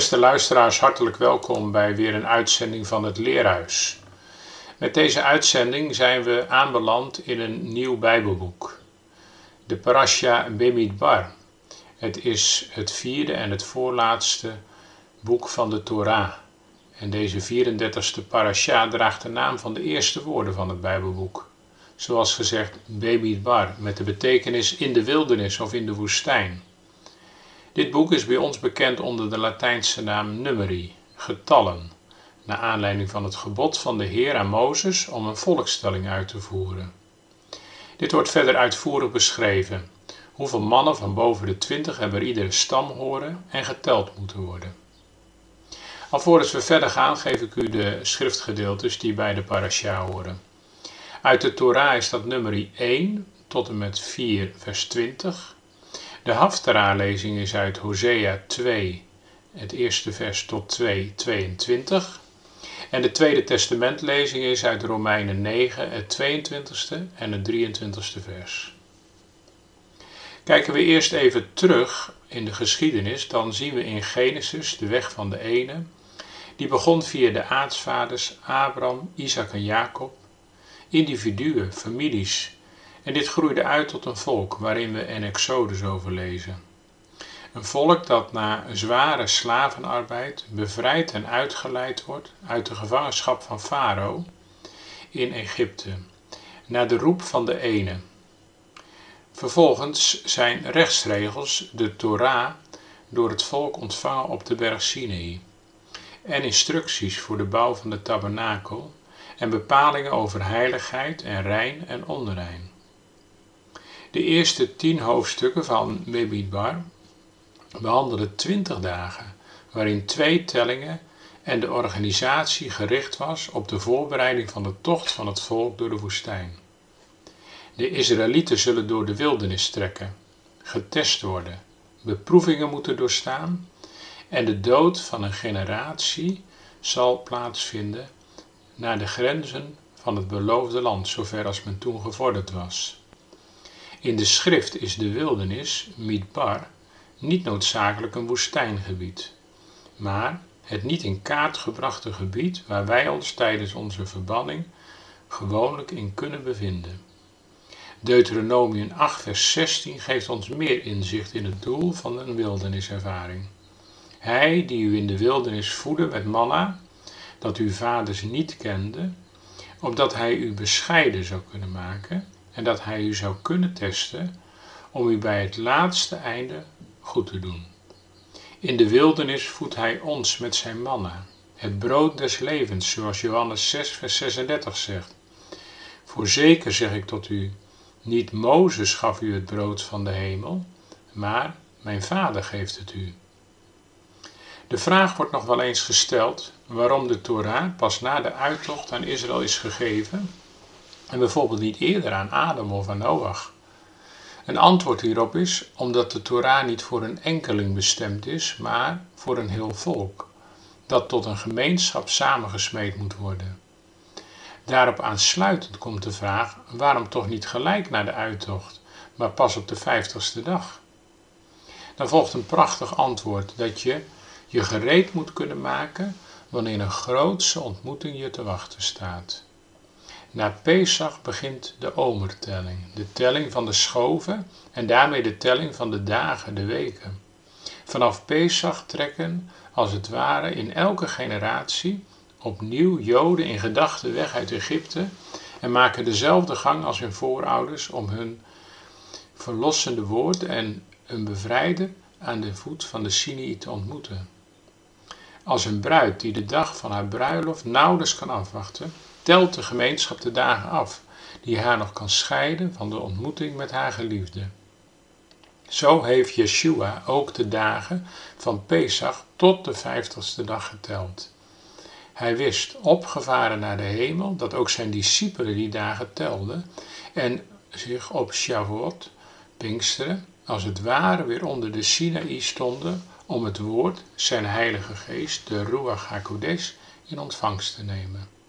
Beste luisteraars, hartelijk welkom bij weer een uitzending van het Leerhuis. Met deze uitzending zijn we aanbeland in een nieuw Bijbelboek, de Parasha Bemidbar. Het is het vierde en het voorlaatste boek van de Torah. En deze 34ste parasha draagt de naam van de eerste woorden van het Bijbelboek. Zoals gezegd, Bemidbar, met de betekenis in de wildernis of in de woestijn. Dit boek is bij ons bekend onder de Latijnse naam numeri, getallen, naar aanleiding van het gebod van de Heer aan Mozes om een volkstelling uit te voeren. Dit wordt verder uitvoerig beschreven. Hoeveel mannen van boven de twintig hebben er iedere stam horen en geteld moeten worden. Alvorens we verder gaan, geef ik u de schriftgedeeltes die bij de parasha horen. Uit de Torah is dat nummer 1 tot en met 4 vers 20 de Haftara-lezing is uit Hosea 2, het eerste vers tot 2, 22. En de Tweede Testamentlezing is uit Romeinen 9, het 22ste en het 23ste vers. Kijken we eerst even terug in de geschiedenis, dan zien we in Genesis de weg van de ene. Die begon via de aartsvaders Abraham, Isaac en Jacob. Individuen, families en dit groeide uit tot een volk waarin we in Exodus over lezen. Een volk dat na zware slavenarbeid bevrijd en uitgeleid wordt uit de gevangenschap van Farao in Egypte, naar de roep van de ene. Vervolgens zijn rechtsregels, de Torah, door het volk ontvangen op de berg Sinai en instructies voor de bouw van de tabernakel en bepalingen over heiligheid en rein en onrein. De eerste tien hoofdstukken van Bemidbar behandelen twintig dagen, waarin twee tellingen en de organisatie gericht was op de voorbereiding van de tocht van het volk door de woestijn. De Israëlieten zullen door de wildernis trekken, getest worden, beproevingen moeten doorstaan en de dood van een generatie zal plaatsvinden naar de grenzen van het beloofde land, zover als men toen gevorderd was. In de schrift is de wildernis, Midbar, niet noodzakelijk een woestijngebied, maar het niet in kaart gebrachte gebied waar wij ons tijdens onze verbanning gewoonlijk in kunnen bevinden. Deuteronomium 8, vers 16 geeft ons meer inzicht in het doel van een wilderniservaring. Hij die u in de wildernis voedde met manna, dat uw vaders niet kenden, opdat hij u bescheiden zou kunnen maken en dat hij u zou kunnen testen om u bij het laatste einde goed te doen. In de wildernis voedt hij ons met zijn manna, het brood des levens, zoals Johannes 6, vers 36 zegt. Voorzeker zeg ik tot u, niet Mozes gaf u het brood van de hemel, maar mijn vader geeft het u. De vraag wordt nog wel eens gesteld waarom de Torah pas na de uittocht aan Israël is gegeven en bijvoorbeeld niet eerder aan Adam of aan Noach? Een antwoord hierop is omdat de Torah niet voor een enkeling bestemd is, maar voor een heel volk, dat tot een gemeenschap samengesmeed moet worden. Daarop aansluitend komt de vraag: waarom toch niet gelijk na de uittocht, maar pas op de vijftigste dag? Dan volgt een prachtig antwoord dat je je gereed moet kunnen maken wanneer een grootse ontmoeting je te wachten staat. Na Pesach begint de omertelling, de telling van de schoven en daarmee de telling van de dagen, de weken. Vanaf Pesach trekken, als het ware in elke generatie, opnieuw Joden in gedachten weg uit Egypte en maken dezelfde gang als hun voorouders om hun verlossende woord en een bevrijder aan de voet van de Sinai te ontmoeten. Als een bruid die de dag van haar bruiloft nauwelijks kan afwachten, telt de gemeenschap de dagen af die haar nog kan scheiden van de ontmoeting met haar geliefde. Zo heeft Yeshua ook de dagen van Pesach tot de vijftigste dag geteld. Hij wist, opgevaren naar de hemel, dat ook zijn discipelen die dagen telden en zich op Shavuot, Pinksteren, als het ware weer onder de Sinaï stonden om het woord, zijn heilige geest, de Ruach HaKodesh, in ontvangst te nemen.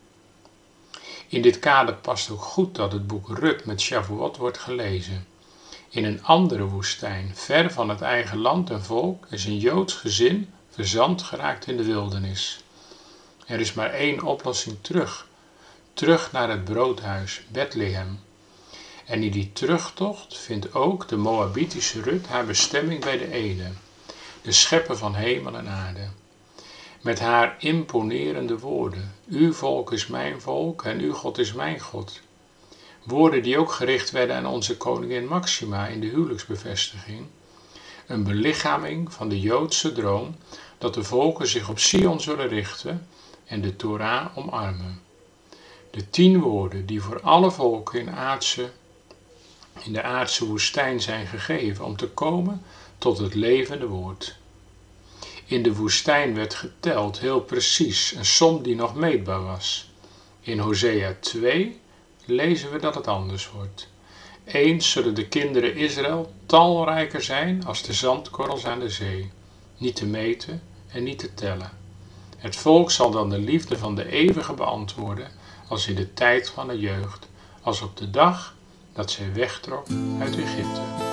In dit kader past ook goed dat het boek Rut met Shavuot wordt gelezen. In een andere woestijn, ver van het eigen land en volk, is een Joods gezin verzand geraakt in de wildernis. Er is maar één oplossing terug. Terug naar het broodhuis, Bethlehem. En in die terugtocht vindt ook de Moabitische Rut haar bestemming bij de Ede, de schepper van hemel en aarde. Met haar imponerende woorden: Uw volk is mijn volk en uw God is mijn God. Woorden die ook gericht werden aan onze koningin Maxima in de huwelijksbevestiging. Een belichaming van de Joodse droom dat de volken zich op Sion zullen richten en de Torah omarmen. De tien woorden die voor alle volken in, in de aardse woestijn zijn gegeven om te komen tot het levende woord. In de woestijn werd geteld heel precies een som die nog meetbaar was. In Hosea 2 lezen we dat het anders wordt. Eens zullen de kinderen Israël talrijker zijn als de zandkorrels aan de zee, niet te meten en niet te tellen. Het volk zal dan de liefde van de eeuwige beantwoorden als in de tijd van de jeugd, als op de dag dat zij wegtrok uit Egypte.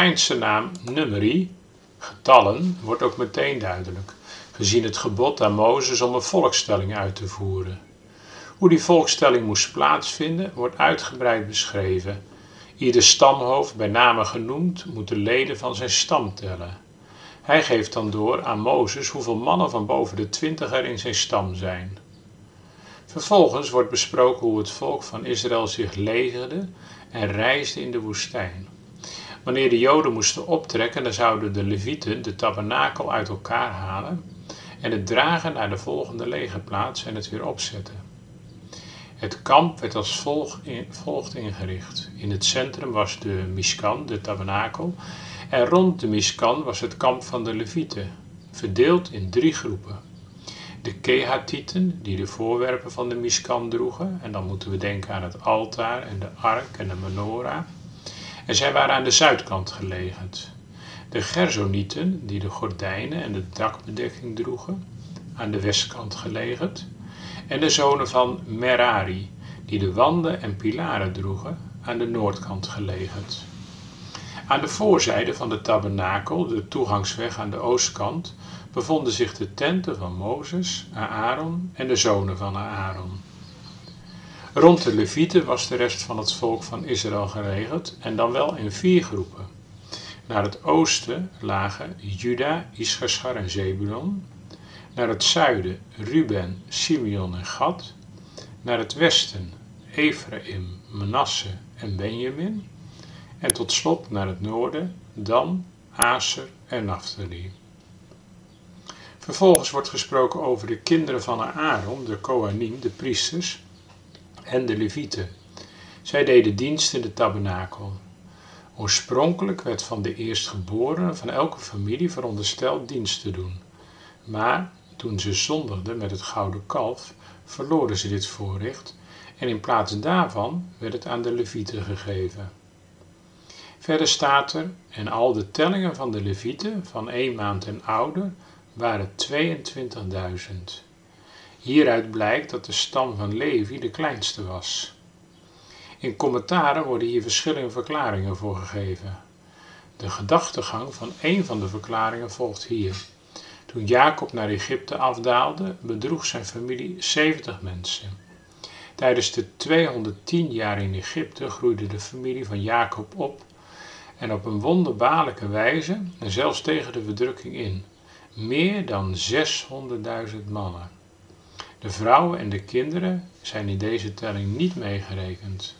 Latijnse naam numeri, getallen, wordt ook meteen duidelijk, gezien het gebod aan Mozes om een volkstelling uit te voeren. Hoe die volkstelling moest plaatsvinden, wordt uitgebreid beschreven. Ieder stamhoofd, bij name genoemd, moet de leden van zijn stam tellen. Hij geeft dan door aan Mozes hoeveel mannen van boven de twintig er in zijn stam zijn. Vervolgens wordt besproken hoe het volk van Israël zich legerde en reisde in de woestijn. Wanneer de Joden moesten optrekken, dan zouden de Levieten de tabernakel uit elkaar halen en het dragen naar de volgende legerplaats en het weer opzetten. Het kamp werd als volgt ingericht. In het centrum was de Miskan, de tabernakel, en rond de Miskan was het kamp van de Levieten, verdeeld in drie groepen. De Kehatieten, die de voorwerpen van de Miskan droegen, en dan moeten we denken aan het altaar en de ark en de menorah. En zij waren aan de zuidkant gelegen. De Gersonieten, die de gordijnen en de dakbedekking droegen, aan de westkant gelegen. En de zonen van Merari, die de wanden en pilaren droegen, aan de noordkant gelegen. Aan de voorzijde van de tabernakel, de toegangsweg aan de oostkant, bevonden zich de tenten van Mozes, Aaron en de zonen van Aaron. Rond de Levieten was de rest van het volk van Israël geregeld en dan wel in vier groepen. Naar het oosten lagen Juda, Issachar en Zebulon. Naar het zuiden Ruben, Simeon en Gad. Naar het westen Ephraim, Manasse en Benjamin. En tot slot naar het noorden Dan, Aser en Naphtali. Vervolgens wordt gesproken over de kinderen van Aaron, de Kohanim, de priesters, en de Levieten. Zij deden dienst in de tabernakel. Oorspronkelijk werd van de eerstgeborenen van elke familie verondersteld dienst te doen. Maar toen ze zondigden met het gouden kalf, verloren ze dit voorrecht en in plaats daarvan werd het aan de Levieten gegeven. Verder staat er, en al de tellingen van de Levieten van één maand en ouder waren 22.000. Hieruit blijkt dat de stam van Levi de kleinste was. In commentaren worden hier verschillende verklaringen voor gegeven. De gedachtegang van een van de verklaringen volgt hier. Toen Jacob naar Egypte afdaalde, bedroeg zijn familie 70 mensen. Tijdens de 210 jaar in Egypte groeide de familie van Jacob op en op een wonderbaarlijke wijze, en zelfs tegen de verdrukking in, meer dan 600.000 mannen. De vrouwen en de kinderen zijn in deze telling niet meegerekend.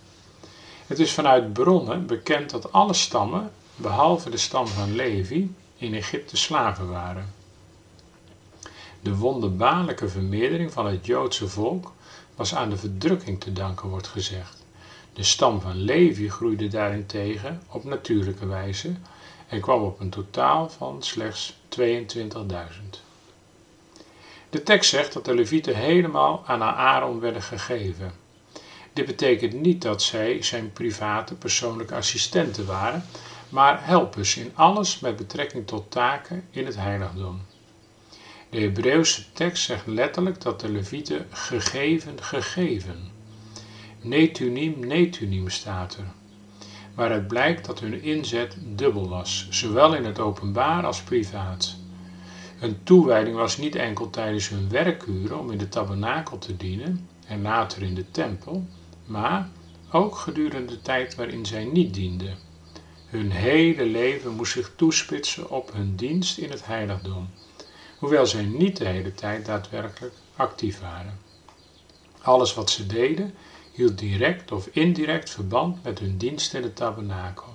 Het is vanuit bronnen bekend dat alle stammen, behalve de stam van Levi, in Egypte slaven waren. De wonderbaarlijke vermeerdering van het Joodse volk was aan de verdrukking te danken, wordt gezegd. De stam van Levi groeide daarentegen op natuurlijke wijze en kwam op een totaal van slechts 22.000. De tekst zegt dat de levieten helemaal aan Aaron werden gegeven. Dit betekent niet dat zij zijn private persoonlijke assistenten waren, maar helpers in alles met betrekking tot taken in het heiligdom. De Hebreeuwse tekst zegt letterlijk dat de levieten gegeven, gegeven. Netunim, netunim staat er. Waaruit blijkt dat hun inzet dubbel was, zowel in het openbaar als privaat. Hun toewijding was niet enkel tijdens hun werkuren om in de tabernakel te dienen en later in de tempel, maar ook gedurende de tijd waarin zij niet dienden. Hun hele leven moest zich toespitsen op hun dienst in het heiligdom, hoewel zij niet de hele tijd daadwerkelijk actief waren. Alles wat ze deden hield direct of indirect verband met hun dienst in de tabernakel.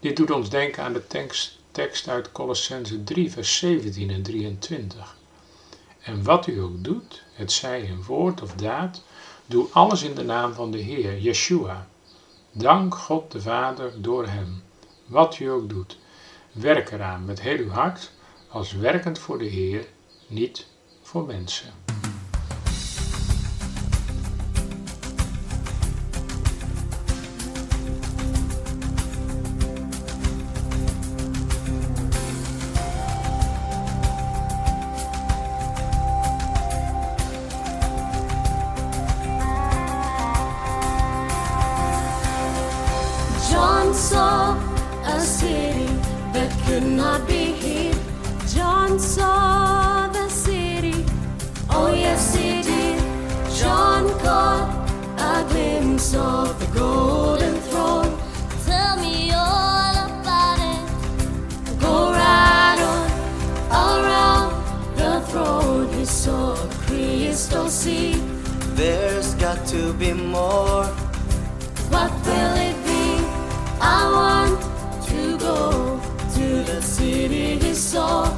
Dit doet ons denken aan de tekst tekst uit Colossense 3, vers 17 en 23. En wat u ook doet, het zij in woord of daad, doe alles in de naam van de Heer, Yeshua. Dank God de Vader door Hem. Wat u ook doet, werk eraan met heel uw hart, als werkend voor de Heer, niet voor mensen. Sea. There's got to be more. What will it be? I want to go to the city he saw,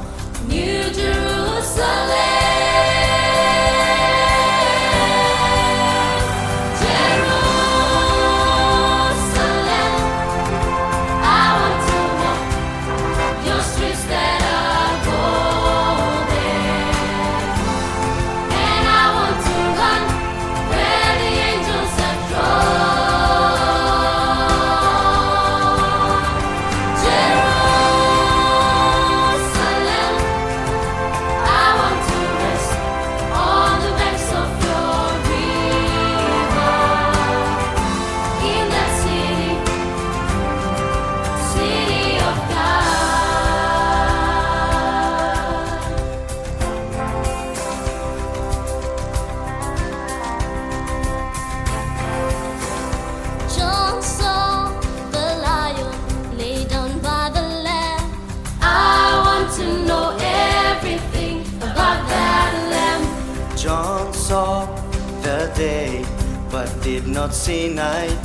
New Jerusalem. Did not see night.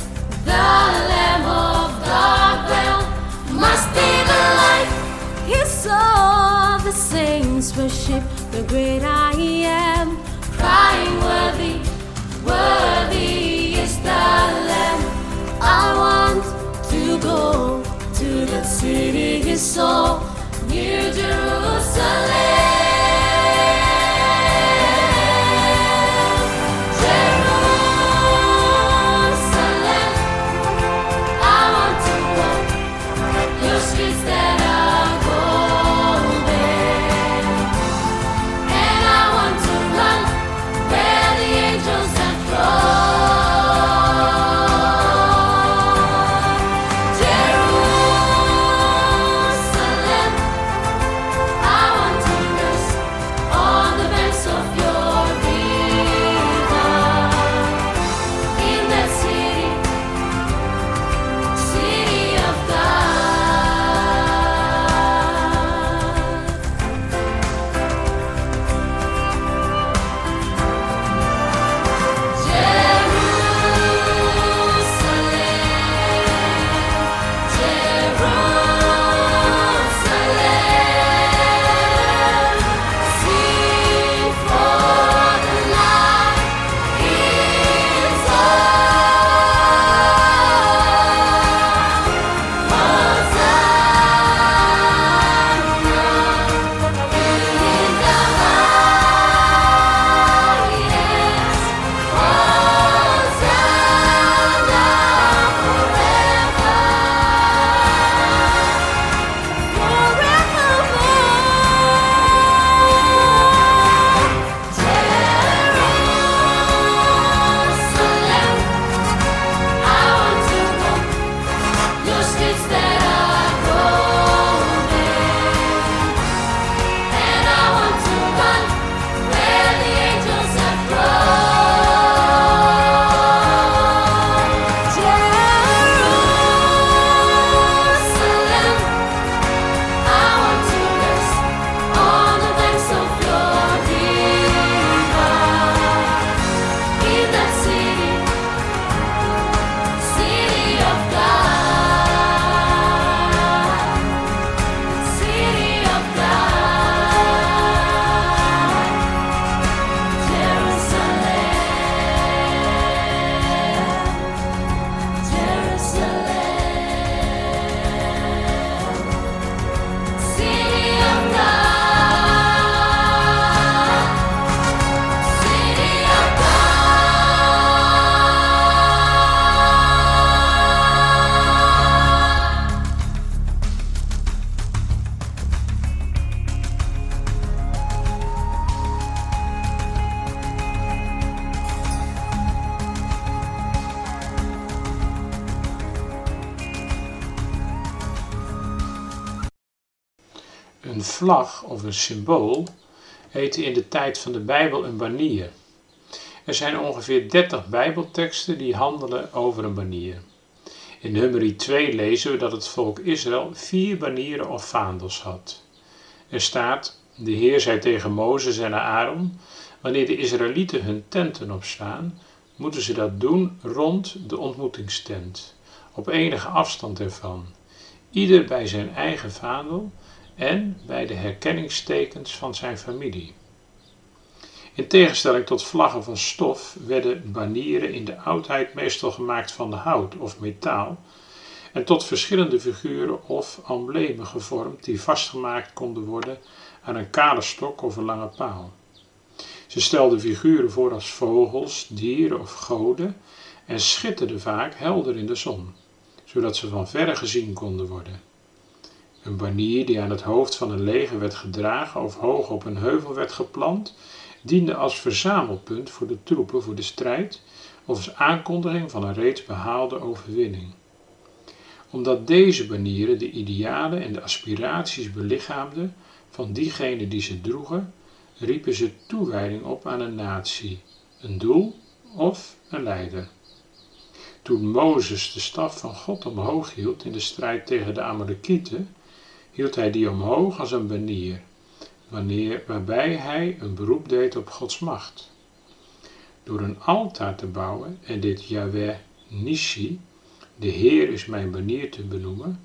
The lamb of God well must be the light. He saw the saints worship the great I am, crying worthy, worthy is the lamb. I want to go to the city he saw, New Jerusalem. Vlag of een symbool heette in de tijd van de Bijbel een banier. Er zijn ongeveer 30 Bijbelteksten die handelen over een banier. In Nummerie 2 lezen we dat het volk Israël vier banieren of vaandels had. Er staat: De Heer zei tegen Mozes en Aaron: Wanneer de Israëlieten hun tenten opslaan, moeten ze dat doen rond de ontmoetingstent, op enige afstand ervan, ieder bij zijn eigen vaandel en bij de herkenningstekens van zijn familie. In tegenstelling tot vlaggen van stof werden banieren in de oudheid meestal gemaakt van hout of metaal en tot verschillende figuren of emblemen gevormd die vastgemaakt konden worden aan een kale stok of een lange paal. Ze stelden figuren voor als vogels, dieren of goden en schitterden vaak helder in de zon, zodat ze van verre gezien konden worden. Een banier die aan het hoofd van een leger werd gedragen of hoog op een heuvel werd geplant, diende als verzamelpunt voor de troepen voor de strijd of als aankondiging van een reeds behaalde overwinning. Omdat deze banieren de idealen en de aspiraties belichaamden van diegenen die ze droegen, riepen ze toewijding op aan een natie, een doel of een leider. Toen Mozes de staf van God omhoog hield in de strijd tegen de Amalekieten, hield hij die omhoog als een banier, wanneer, waarbij hij een beroep deed op Gods macht. Door een altaar te bouwen en dit Yahweh Nishi, de Heer is mijn banier te benoemen,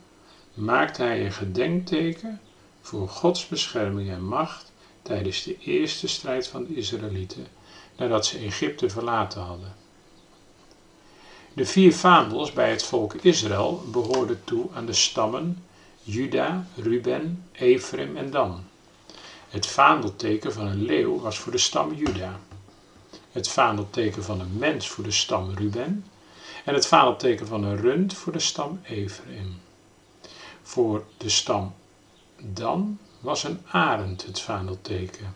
maakte hij een gedenkteken voor Gods bescherming en macht tijdens de eerste strijd van de Israëlieten nadat ze Egypte verlaten hadden. De vier vaandels bij het volk Israël behoorden toe aan de stammen Juda, Ruben, Ephraim en Dan. Het vaandelteken van een leeuw was voor de stam Juda. Het vaandelteken van een mens voor de stam Ruben. En het vaandelteken van een rund voor de stam Ephraim. Voor de stam Dan was een arend het vaandelteken.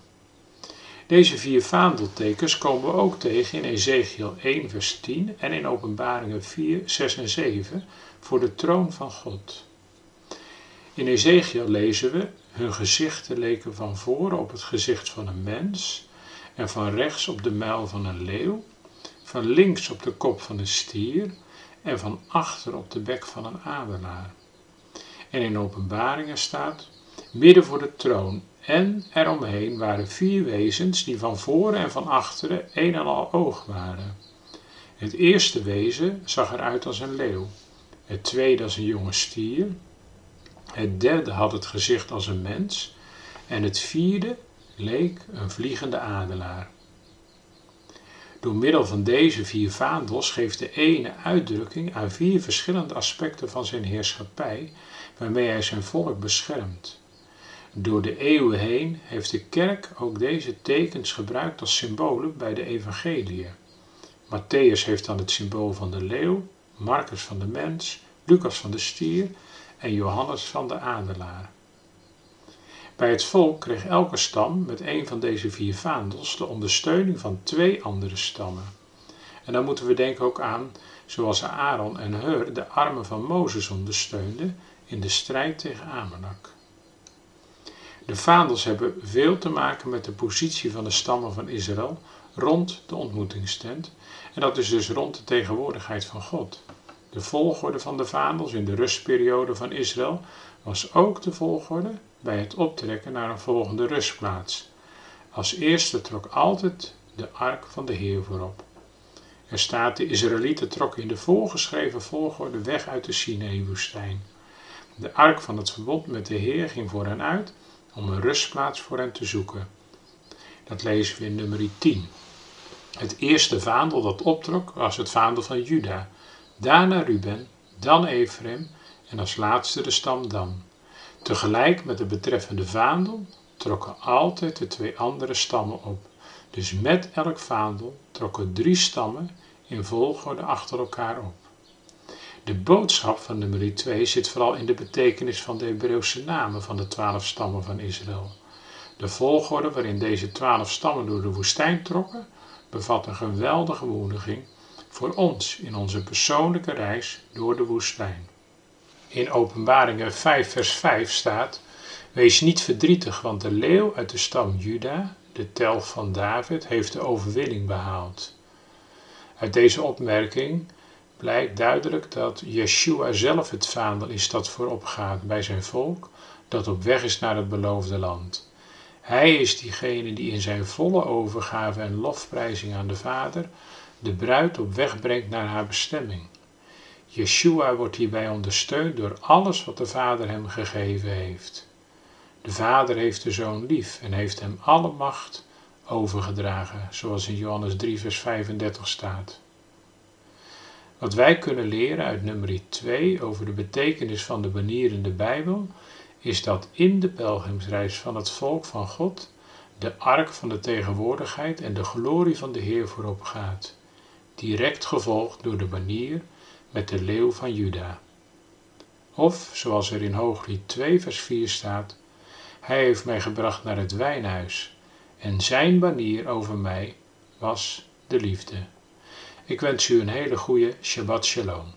Deze vier vaandeltekens komen we ook tegen in Ezekiel 1, vers 10 en in Openbaringen 4, 6 en 7 voor de troon van God. In Ezekiel lezen we: Hun gezichten leken van voren op het gezicht van een mens, en van rechts op de muil van een leeuw, van links op de kop van een stier, en van achter op de bek van een adelaar. En in Openbaringen staat: Midden voor de troon en eromheen waren vier wezens die van voren en van achteren een en al oog waren. Het eerste wezen zag eruit als een leeuw, het tweede als een jonge stier, het derde had het gezicht als een mens en het vierde leek een vliegende adelaar. Door middel van deze vier vaandels geeft de ene uitdrukking aan vier verschillende aspecten van zijn heerschappij, waarmee hij zijn volk beschermt. Door de eeuwen heen heeft de kerk ook deze tekens gebruikt als symbolen bij de evangeliën. Matthäus heeft dan het symbool van de leeuw, Marcus van de mens, Lucas van de stier en Johannes van de adelaar. Bij het volk kreeg elke stam met een van deze vier vaandels de ondersteuning van twee andere stammen. En dan moeten we denken ook aan zoals Aaron en Hur de armen van Mozes ondersteunden in de strijd tegen Amalek. De vaandels hebben veel te maken met de positie van de stammen van Israël rond de ontmoetingstent en dat is dus rond de tegenwoordigheid van God. De volgorde van de vaandels in de rustperiode van Israël was ook de volgorde bij het optrekken naar een volgende rustplaats. Als eerste trok altijd de ark van de Heer voorop. Er staat: de Israëlieten trokken in de voorgeschreven volgorde weg uit de Sinai-woestijn. De ark van het verbond met de Heer ging voor hen uit om een rustplaats voor hen te zoeken. Dat lezen we in nummer 10. Het eerste vaandel dat optrok was het vaandel van Juda daarna Ruben, dan Ephraim en als laatste de stam Dan. Tegelijk met de betreffende vaandel trokken altijd de twee andere stammen op. Dus met elk vaandel trokken drie stammen in volgorde achter elkaar op. De boodschap van nummer 2 zit vooral in de betekenis van de Hebreeuwse namen van de twaalf stammen van Israël. De volgorde waarin deze twaalf stammen door de woestijn trokken, bevat een geweldige bemoediging voor ons in onze persoonlijke reis door de woestijn. In Openbaringen 5, vers 5 staat: Wees niet verdrietig, want de leeuw uit de stam Juda, de telg van David, heeft de overwinning behaald. Uit deze opmerking blijkt duidelijk dat Yeshua zelf het vaandel is dat voorop gaat bij zijn volk dat op weg is naar het beloofde land. Hij is diegene die in zijn volle overgave en lofprijzing aan de Vader de bruid op weg brengt naar haar bestemming. Yeshua wordt hierbij ondersteund door alles wat de Vader hem gegeven heeft. De Vader heeft de Zoon lief en heeft hem alle macht overgedragen, zoals in Johannes 3, vers 35 staat. Wat wij kunnen leren uit nummer 2 over de betekenis van de banier in de Bijbel, is dat in de pelgrimsreis van het volk van God de ark van de tegenwoordigheid en de glorie van de Heer voorop gaat, direct gevolgd door de banier met de leeuw van Juda. Of, zoals er in Hooglied 2 vers 4 staat, hij heeft mij gebracht naar het wijnhuis en zijn banier over mij was de liefde. Ik wens u een hele goede Shabbat Shalom.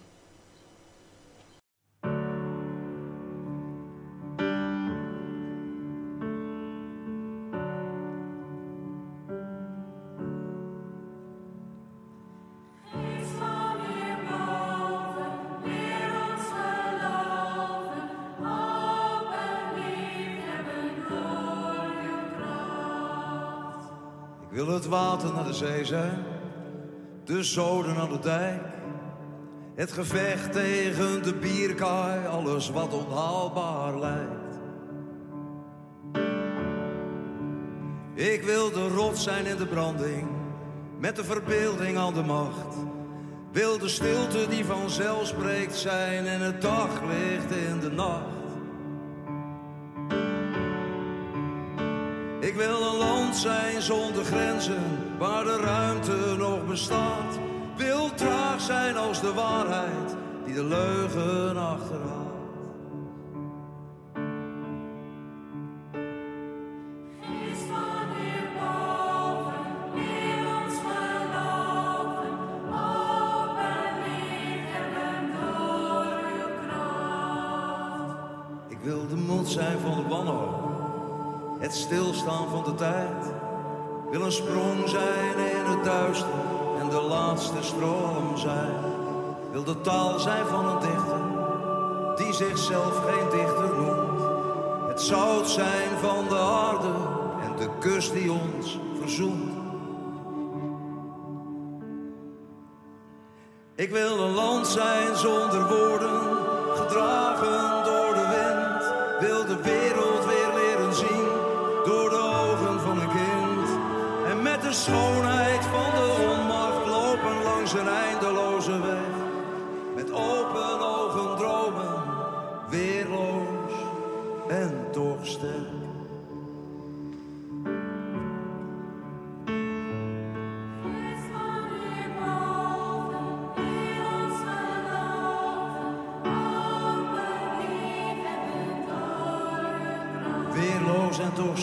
De zoden aan de dijk. Het gevecht tegen de bierkaai, alles wat onhaalbaar lijkt. Ik wil de rots zijn in de branding, met de verbeelding aan de macht. Wil de stilte die vanzelf spreekt zijn en het daglicht in de nacht. Zijn zonder grenzen, waar de ruimte nog bestaat. Wil traag zijn als de waarheid, die de leugen achterhaalt. Zichzelf geen dichter noemt. Het zout zijn van de aarde en de kus die ons verzoent. Ik wil een land zijn zonder woorden, gedragen door de wind. Wil de wereld weer leren zien, door de ogen van een kind. En met de schoonheid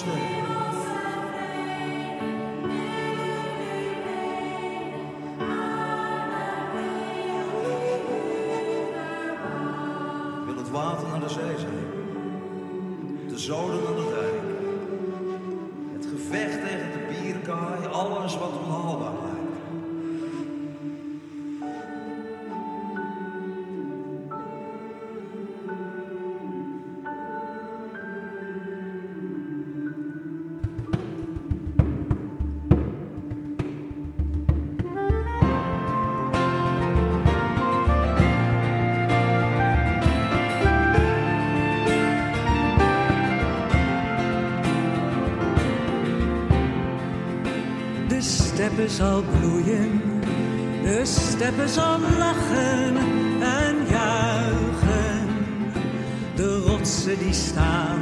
Wil het water naar de zee zijn. De zoden aan de dijk. Het gevecht tegen de bierkaai, alles wat onhaalbaar steppen zal bloeien, de steppen zal lachen en juichen. De rotsen die staan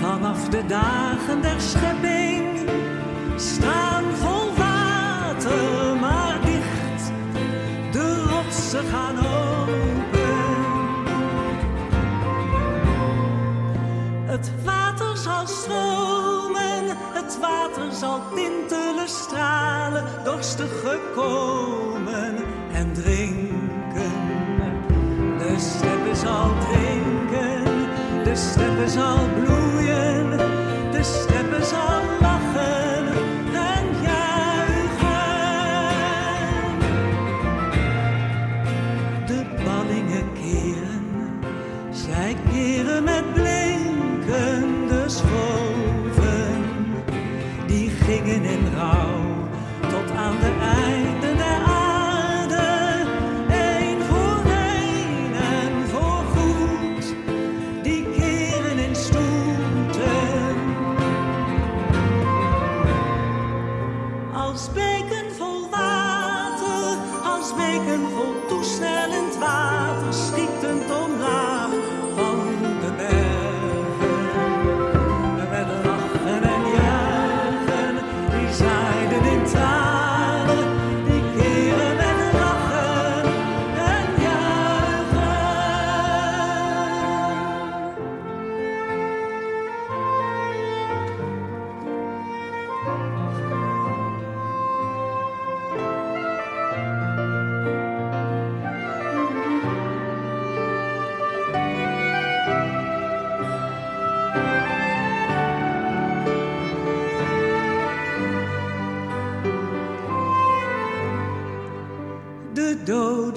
vanaf de dagen der schepping, staan vol water, maar dicht. De rotsen gaan open. Het water zal stromen, het water zal dorstig gekomen en drinken. De steppen zal drinken, de steppen zal bloeien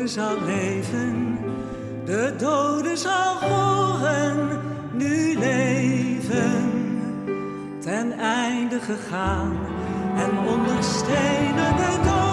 dode zal leven, de dode zal horen, nu leven. Ten einde gegaan en onder stenen bedoven.